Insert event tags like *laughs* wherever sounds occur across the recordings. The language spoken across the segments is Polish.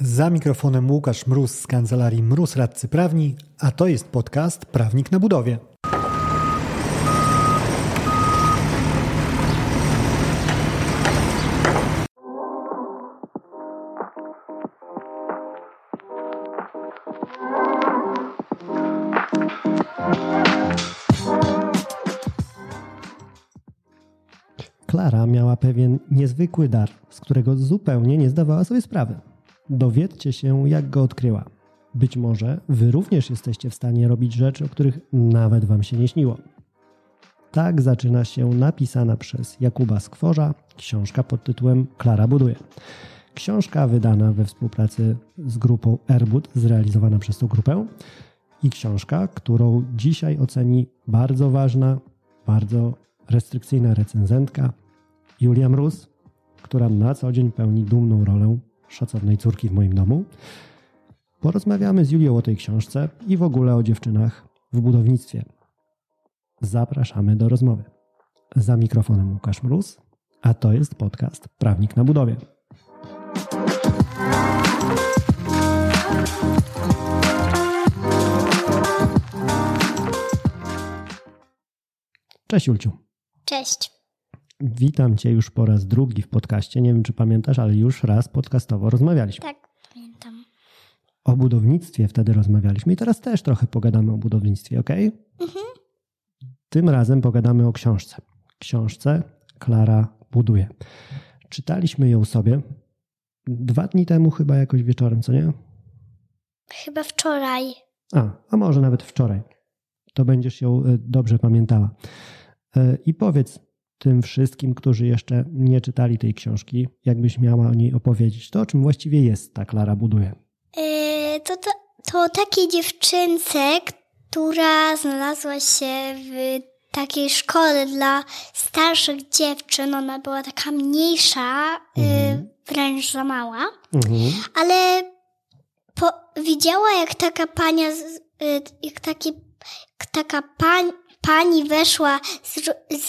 Za mikrofonem Łukasz Mróz z kancelarii Mróz Radcy Prawni, a to jest podcast Prawnik na budowie. Klara miała pewien niezwykły dar, z którego zupełnie nie zdawała sobie sprawy. Dowiedzcie się, jak go odkryła. Być może wy również jesteście w stanie robić rzeczy, o których nawet wam się nie śniło. Tak zaczyna się napisana przez Jakuba Skworza książka pod tytułem Klara buduje. Książka wydana we współpracy z grupą Airbud, zrealizowana przez tą grupę i książka, którą dzisiaj oceni bardzo ważna, bardzo restrykcyjna recenzentka Julia Mróz, która na co dzień pełni dumną rolę szacownej córki w moim domu. Porozmawiamy z Julią o tej książce i w ogóle o dziewczynach w budownictwie. Zapraszamy do rozmowy. Za mikrofonem Łukasz Mróz, a to jest podcast Prawnik na budowie. Cześć Julciu. Cześć. Witam Cię już po raz drugi w podcaście. Nie wiem, czy pamiętasz, ale już raz podcastowo rozmawialiśmy. Tak, pamiętam. O budownictwie wtedy rozmawialiśmy i teraz też trochę pogadamy o budownictwie, ok? Mhm. Tym razem pogadamy o książce. Książce Klara buduje. Czytaliśmy ją sobie dwa dni temu, chyba jakoś wieczorem, co nie? Chyba wczoraj. A, a może nawet wczoraj. To będziesz ją y, dobrze pamiętała. Y, I powiedz tym wszystkim, którzy jeszcze nie czytali tej książki, jakbyś miała o niej opowiedzieć, to o czym właściwie jest ta Klara buduje. Yy, to, to, to takiej dziewczynce, która znalazła się w takiej szkole dla starszych dziewczyn. Ona była taka mniejsza, Mhm. yy, wręcz za mała, Mhm. ale po, widziała jak taka pania, yy, jak taki, taka pań, pani weszła z, z,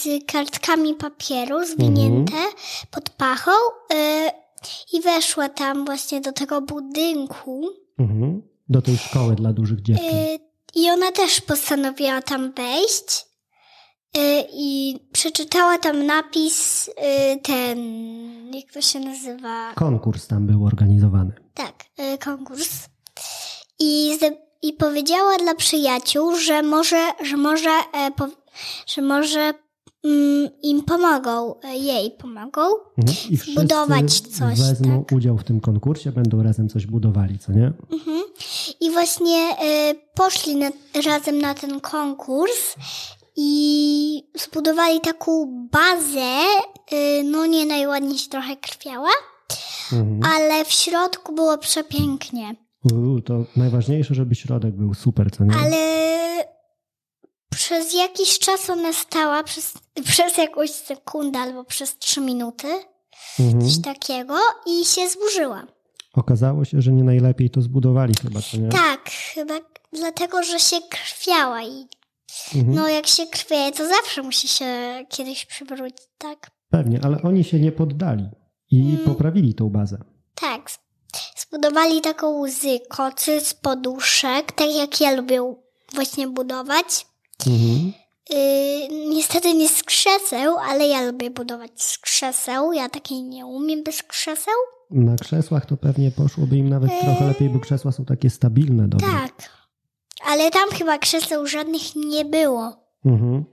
z kartkami papieru zwinięte pod pachą yy, i weszła tam właśnie do tego budynku. Mhm. Do tej szkoły dla dużych dziewczyn. Y, I ona też postanowiła tam wejść. Y, I przeczytała tam napis, y, ten, jak to się nazywa? Konkurs tam był organizowany. Tak, y, konkurs. I, I powiedziała dla przyjaciół, że może, że może, e, po, że może mm, im pomogą, e, jej pomogą. Mhm. I wszyscy Zbudować coś, wezmą tak. udział w tym konkursie, będą razem coś budowali, co nie? Mhm. I właśnie e, poszli na, razem na ten konkurs i zbudowali taką bazę. E, no nie najładniej się trochę krwiała, Mhm. ale w środku było przepięknie. To najważniejsze, żeby środek był super, co nie? Ale przez jakiś czas ona stała, przez, przez jakąś sekundę albo przez trzy minuty, Mhm. coś takiego, i się zburzyła. Okazało się, że nie najlepiej to zbudowali chyba, co nie? Tak, chyba dlatego, że się krwiała i Mhm. No, jak się krwieje, to zawsze musi się kiedyś przywrócić, tak? Pewnie, ale oni się nie poddali i Mm. poprawili tą bazę. Tak. Zbudowali taką z kocy, z poduszek, tak jak ja lubię właśnie budować. Mhm. Yy, niestety nie z krzeseł, ale ja lubię budować z krzeseł. Ja takiej nie umiem bez krzeseł. Na krzesłach to pewnie poszłoby im nawet trochę lepiej, bo krzesła są takie stabilne, dobre. Tak. Ale tam chyba krzeseł żadnych nie było. Mhm.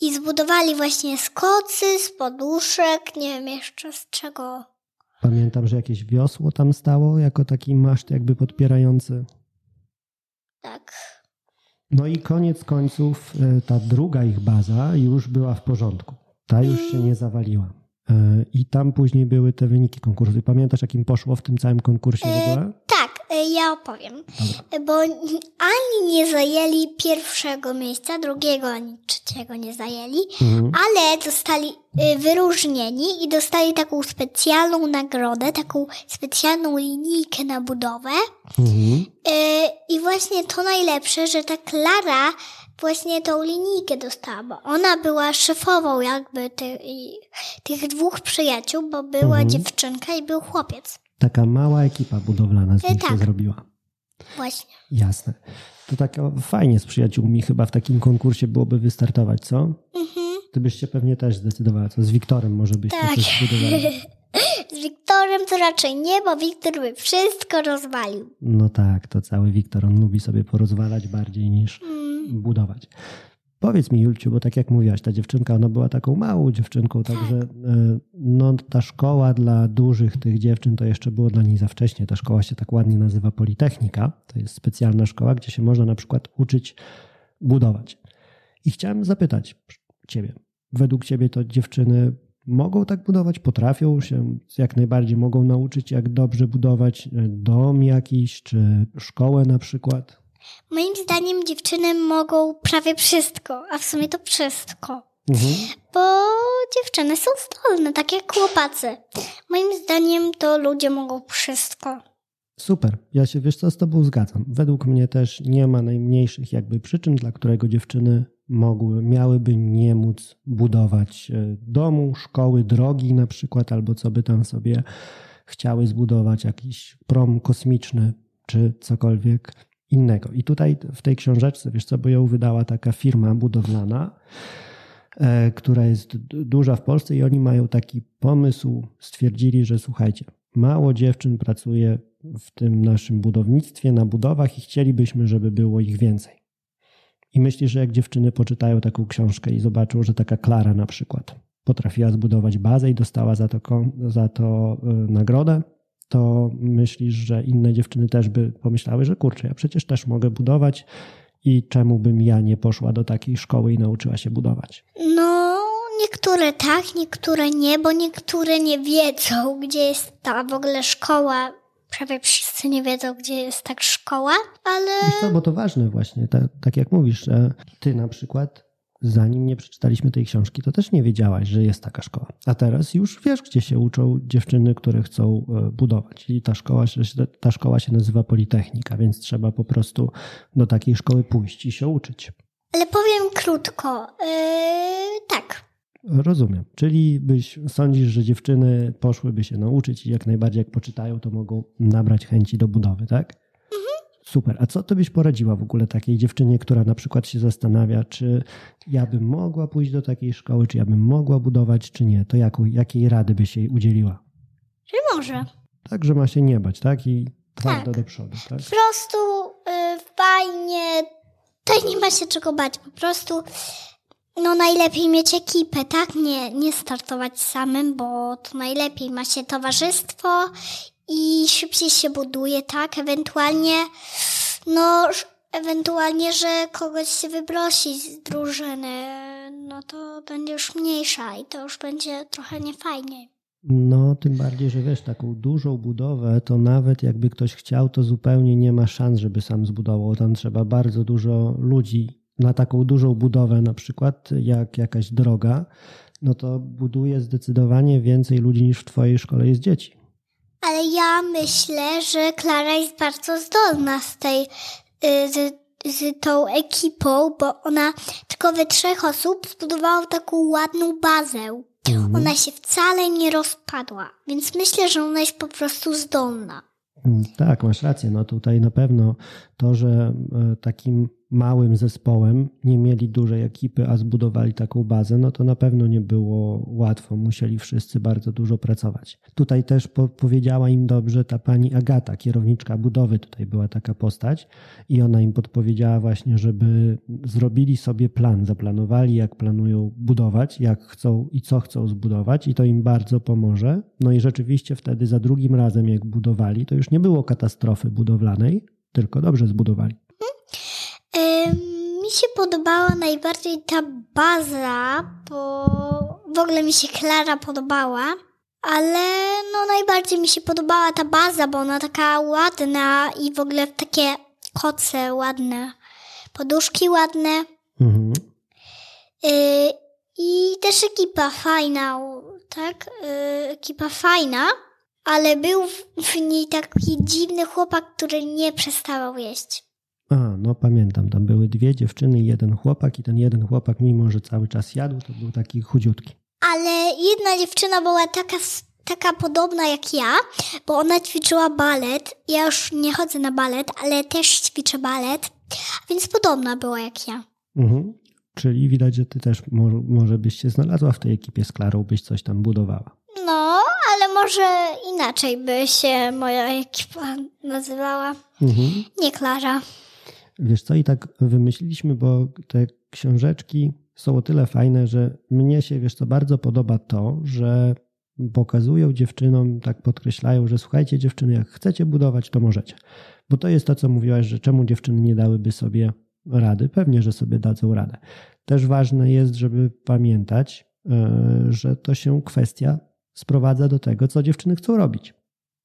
I zbudowali właśnie z kocy, z poduszek, nie wiem jeszcze z czego. Pamiętam, że jakieś wiosło tam stało, jako taki maszt jakby podpierający. Tak. No i koniec końców e, ta druga ich baza już była w porządku. Ta już się nie zawaliła. E, I tam później były te wyniki konkursu. Pamiętasz, jak im poszło w tym całym konkursie w ogóle? Y, ja opowiem. Bo ani nie zajęli pierwszego miejsca, drugiego ani trzeciego nie zajęli, Mhm. ale zostali y, wyróżnieni i dostali taką specjalną nagrodę, taką specjalną linijkę na budowę. Mhm. Y, I właśnie to najlepsze, że ta Klara właśnie tą linijkę dostała, bo ona była szefową jakby ty, i- tych dwóch przyjaciół, bo była Mhm. dziewczynka i był chłopiec. Taka mała ekipa budowlana z E, nich się tak. zrobiła. Właśnie. Jasne. To tak o, fajnie z przyjaciółmi chyba w takim konkursie byłoby wystartować, co? Mhm. Ty byś się pewnie też zdecydowała, co? Z Wiktorem może byście Tak. coś zbudowali. *laughs* Z Wiktorem to raczej nie, bo Wiktor by wszystko rozwalił. No tak, to cały Wiktor, on lubi sobie porozwalać bardziej niż Mm. budować. Powiedz mi, Julciu, bo tak jak mówiłaś, ta dziewczynka, ona była taką małą dziewczynką, także e, no, ta szkoła dla dużych tych dziewczyn to jeszcze było dla niej za wcześnie. Ta szkoła się tak ładnie nazywa Politechnika. To jest specjalna szkoła, gdzie się można na przykład uczyć budować. I chciałem zapytać ciebie, według ciebie to dziewczyny mogą tak budować, potrafią się jak najbardziej mogą nauczyć, jak dobrze budować dom jakiś, czy szkołę na przykład? Moim zdaniem dziewczyny mogą prawie wszystko, a w sumie to wszystko. Mhm. Bo dziewczyny są zdolne, tak jak chłopacy. Moim zdaniem to ludzie mogą wszystko. Super, ja się wiesz co z tobą zgadzam. Według mnie też nie ma najmniejszych jakby przyczyn, dla którego dziewczyny mogły, miałyby nie móc budować e, domu, szkoły, drogi na przykład, albo co by tam sobie chciały zbudować, jakiś prom kosmiczny, czy cokolwiek innego. I tutaj w tej książeczce, wiesz co, bo ją wydała taka firma budowlana, e, która jest duża w Polsce i oni mają taki pomysł, stwierdzili, że słuchajcie, mało dziewczyn pracuje w tym naszym budownictwie, na budowach i chcielibyśmy, żeby było ich więcej. I myślisz, że jak dziewczyny poczytają taką książkę i zobaczą, że taka Klara na przykład potrafiła zbudować bazę i dostała za to, za to y, nagrodę, to myślisz, że inne dziewczyny też by pomyślały, że kurczę, ja przecież też mogę budować i czemu bym ja nie poszła do takiej szkoły i nauczyła się budować? No, niektóre tak, niektóre nie, bo niektóre nie wiedzą, gdzie jest ta w ogóle szkoła. Prawie wszyscy nie wiedzą, gdzie jest tak szkoła, ale Wiesz co, bo to ważne właśnie, tak, tak jak mówisz, że ty na przykład zanim nie przeczytaliśmy tej książki, to też nie wiedziałaś, że jest taka szkoła. A teraz już wiesz, gdzie się uczą dziewczyny, które chcą e, budować. I ta szkoła, ta szkoła się nazywa Politechnika, więc trzeba po prostu do takiej szkoły pójść i się uczyć. Ale powiem krótko. Yy, tak. Rozumiem. Czyli byś sądzisz, że dziewczyny poszłyby się nauczyć i jak najbardziej jak poczytają, to mogą nabrać chęci do budowy, tak? Super. A co ty byś poradziła w ogóle takiej dziewczynie, która na przykład się zastanawia, czy ja bym mogła pójść do takiej szkoły, czy ja bym mogła budować, czy nie? To jaką, jakiej rady byś jej udzieliła? Że może. Tak, że ma się nie bać, tak? I twardo Tak. do przodu, tak? Po prostu yy, fajnie. Tutaj nie ma się czego bać. Po prostu no najlepiej mieć ekipę, tak? Nie, nie startować samym, bo to najlepiej ma się towarzystwo i szybciej się buduje, tak? Ewentualnie no ewentualnie, że kogoś się wybrosi z drużyny, no to będzie już mniejsza i to już będzie trochę niefajnie. No, tym bardziej, że wiesz, taką dużą budowę, to nawet jakby ktoś chciał, to zupełnie nie ma szans, żeby sam zbudował. Tam trzeba bardzo dużo ludzi na taką dużą budowę, na przykład jak jakaś droga, no to buduje zdecydowanie więcej ludzi niż w twojej szkole jest dzieci. Ale ja myślę, że Klara jest bardzo zdolna z tej, y, z, z tą ekipą, bo ona tylko we trzech osób zbudowała taką ładną bazę. Ona się wcale nie rozpadła, więc myślę, że ona jest po prostu zdolna. Mm, Tak, masz rację. No tutaj na pewno to, że e, takim małym zespołem nie mieli dużej ekipy, a zbudowali taką bazę, no to na pewno nie było łatwo. Musieli wszyscy bardzo dużo pracować. Tutaj też po powiedziała im dobrze ta pani Agata, kierowniczka budowy, tutaj była taka postać i ona im podpowiedziała właśnie, żeby zrobili sobie plan, zaplanowali jak planują budować, jak chcą i co chcą zbudować i to im bardzo pomoże. No i rzeczywiście wtedy za drugim razem jak budowali, to już nie było katastrofy budowlanej, tylko dobrze zbudowali. Mi się podobała najbardziej ta baza, bo w ogóle mi się Klara podobała, ale no najbardziej mi się podobała ta baza, bo ona taka ładna i w ogóle takie koce ładne, poduszki ładne Mhm. yy, i też ekipa fajna, tak? Yy, ekipa fajna, ale był w, w niej taki dziwny chłopak, który nie przestawał jeść. A, no pamiętam, tam były dwie dziewczyny i jeden chłopak i ten jeden chłopak, mimo że cały czas jadł, to był taki chudziutki. Ale jedna dziewczyna była taka taka podobna jak ja, bo ona ćwiczyła balet. Ja już nie chodzę na balet, ale też ćwiczę balet, więc podobna była jak ja. Mhm. Czyli widać, że ty też może, może byś się znalazła w tej ekipie z Klarą, byś coś tam budowała. No, ale może inaczej by się moja ekipa nazywała. Mhm. Nie Klara. Wiesz co, i tak wymyśliliśmy, bo te książeczki są o tyle fajne, że mnie się, wiesz co, bardzo podoba to, że pokazują dziewczynom, tak podkreślają, że słuchajcie dziewczyny, jak chcecie budować, to możecie. Bo to jest to, co mówiłaś, że czemu dziewczyny nie dałyby sobie rady? Pewnie, że sobie dadzą radę. Też ważne jest, żeby pamiętać, e, że to się kwestia sprowadza do tego, co dziewczyny chcą robić.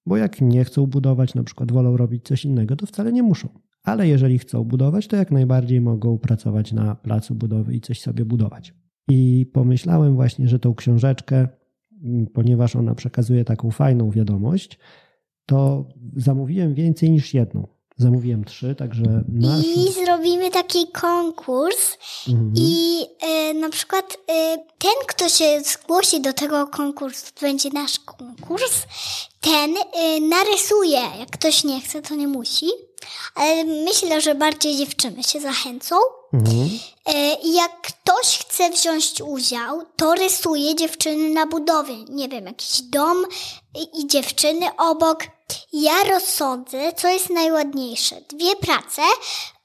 Bo jak nie chcą budować, na przykład wolą robić coś innego, to wcale nie muszą. Ale jeżeli chcą budować, to jak najbardziej mogą pracować na placu budowy i coś sobie budować. I pomyślałem właśnie, że tą książeczkę, mm, ponieważ ona przekazuje taką fajną wiadomość, to zamówiłem więcej niż jedną. Zamówiłem trzy, także nasz... I zrobimy taki konkurs Mhm. i e, na przykład e, ten, kto się zgłosi do tego konkursu, to będzie nasz konkurs, ten e, narysuje. Jak ktoś nie chce, to nie musi. Ale myślę, że bardziej dziewczyny się zachęcą. Mhm. E, jak ktoś chce wziąć udział, to rysuje dziewczyny na budowie. Nie wiem, jakiś dom i, dziewczyny obok. Ja rozsądzę, co jest najładniejsze. Dwie prace,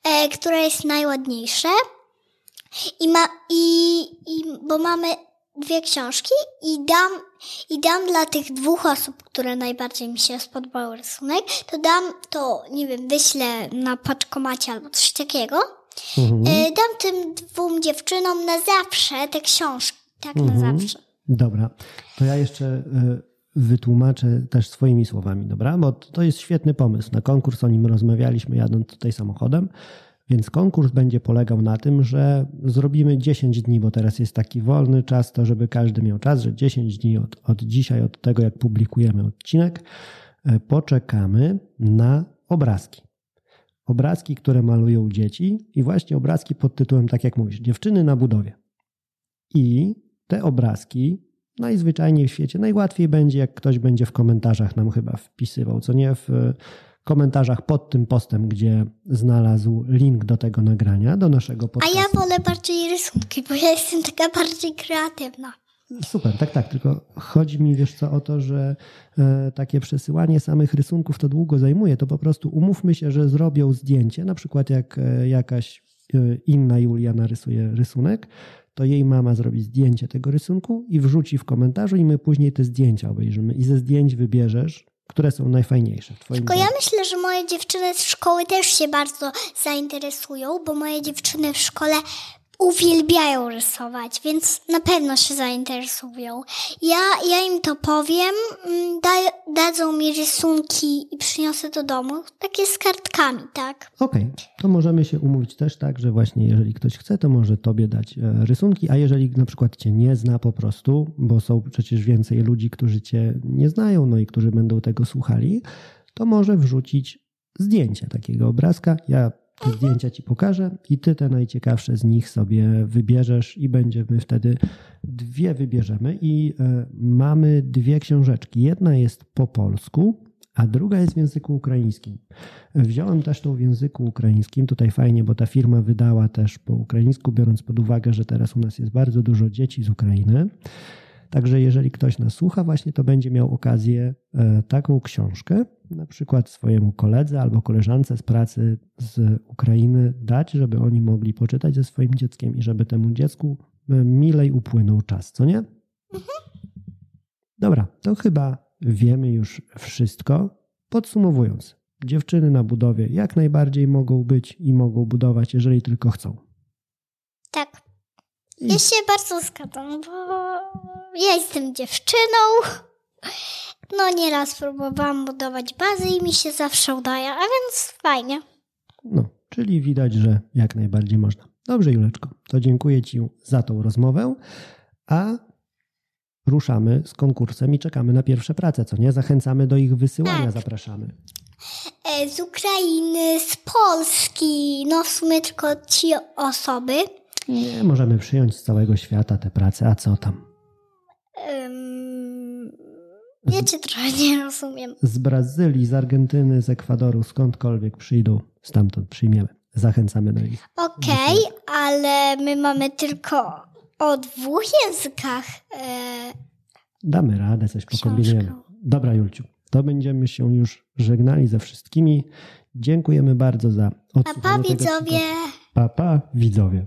e, która jest najładniejsze. I ma, i, i, bo mamy dwie książki i dam, i dam dla tych dwóch osób, które najbardziej mi się spodobał rysunek, to dam to, nie wiem, wyślę na paczkomacie albo coś takiego. Mhm. E, dam tym dwóm dziewczynom na zawsze te książki. Tak, na Mhm. zawsze. Dobra, to ja jeszcze y, wytłumaczę też swoimi słowami, dobra? Bo to jest świetny pomysł. Na konkurs o nim rozmawialiśmy jadąc tutaj samochodem. Więc konkurs będzie polegał na tym, że zrobimy 10 dni, bo teraz jest taki wolny czas, to żeby każdy miał czas, że 10 dni od, od dzisiaj, od tego jak publikujemy odcinek, e, poczekamy na obrazki. Obrazki, które malują dzieci i właśnie obrazki pod tytułem, tak jak mówisz, dziewczyny na budowie. I te obrazki najzwyczajniej w świecie najłatwiej będzie, jak ktoś będzie w komentarzach nam chyba wpisywał, co nie w e, komentarzach pod tym postem, gdzie znalazł link do tego nagrania, do naszego A podcastu. ja wolę bardziej rysunki, bo ja jestem taka bardziej kreatywna. Super, tak, tak. Tylko chodzi mi, wiesz co, o to, że e, takie przesyłanie samych rysunków to długo zajmuje. To po prostu umówmy się, że zrobią zdjęcie, na przykład jak e, jakaś e, inna Julia narysuje rysunek, to jej mama zrobi zdjęcie tego rysunku i wrzuci w komentarzu i my później te zdjęcia obejrzymy. I ze zdjęć wybierzesz, które są najfajniejsze w twoim Tylko ja myślę, że moje dziewczyny z szkoły też się bardzo zainteresują, bo moje dziewczyny w szkole uwielbiają rysować, więc na pewno się zainteresują. Ja, ja im to powiem, mm, da, dadzą mi rysunki i przyniosę do domu, takie z kartkami, tak? Okej, to możemy się umówić też tak, że właśnie jeżeli ktoś chce, to może tobie dać e, rysunki, a jeżeli na przykład cię nie zna po prostu, bo są przecież więcej ludzi, którzy cię nie znają, no i którzy będą tego słuchali, to może wrzucić zdjęcie takiego obrazka. Ja zdjęcia ci pokażę i ty te najciekawsze z nich sobie wybierzesz i będziemy wtedy dwie wybierzemy i e, mamy dwie książeczki. Jedna jest po polsku, a druga jest w języku ukraińskim. Wziąłem też tą w języku ukraińskim. Tutaj fajnie, bo ta firma wydała też po ukraińsku, biorąc pod uwagę, że teraz u nas jest bardzo dużo dzieci z Ukrainy. Także jeżeli ktoś nas słucha, właśnie to będzie miał okazję e, taką książkę, na przykład swojemu koledze albo koleżance z pracy z Ukrainy dać, żeby oni mogli poczytać ze swoim dzieckiem i żeby temu dziecku e, milej upłynął czas, co nie? Dobra, to chyba wiemy już wszystko. Podsumowując, dziewczyny na budowie jak najbardziej mogą być i mogą budować, jeżeli tylko chcą. Tak. I- Ja się bardzo zgadzam, bo ja jestem dziewczyną. No nieraz próbowałam budować bazy i mi się zawsze udaje, a więc fajnie. No, czyli widać, że jak najbardziej można. Dobrze, Juleczko, to dziękuję Ci za tą rozmowę, a ruszamy z konkursem i czekamy na pierwsze prace, co nie? Zachęcamy do ich wysyłania, Tak. zapraszamy. E, Z Ukrainy, z Polski, no w sumie tylko ci osoby. Nie, możemy przyjąć z całego świata te prace, a co tam? Ym, Ja cię trochę nie rozumiem. Z Brazylii, z Argentyny, z Ekwadoru, skądkolwiek przyjdą, stamtąd przyjmiemy. Zachęcamy do nich. Okej, ale my mamy tylko o dwóch językach. E, Damy radę, coś Książkę. pokombinujemy. Dobra, Julciu, to będziemy się już żegnali ze wszystkimi. Dziękujemy bardzo za odsłuchanie pa tego widzowie. Pa, pa, widzowie.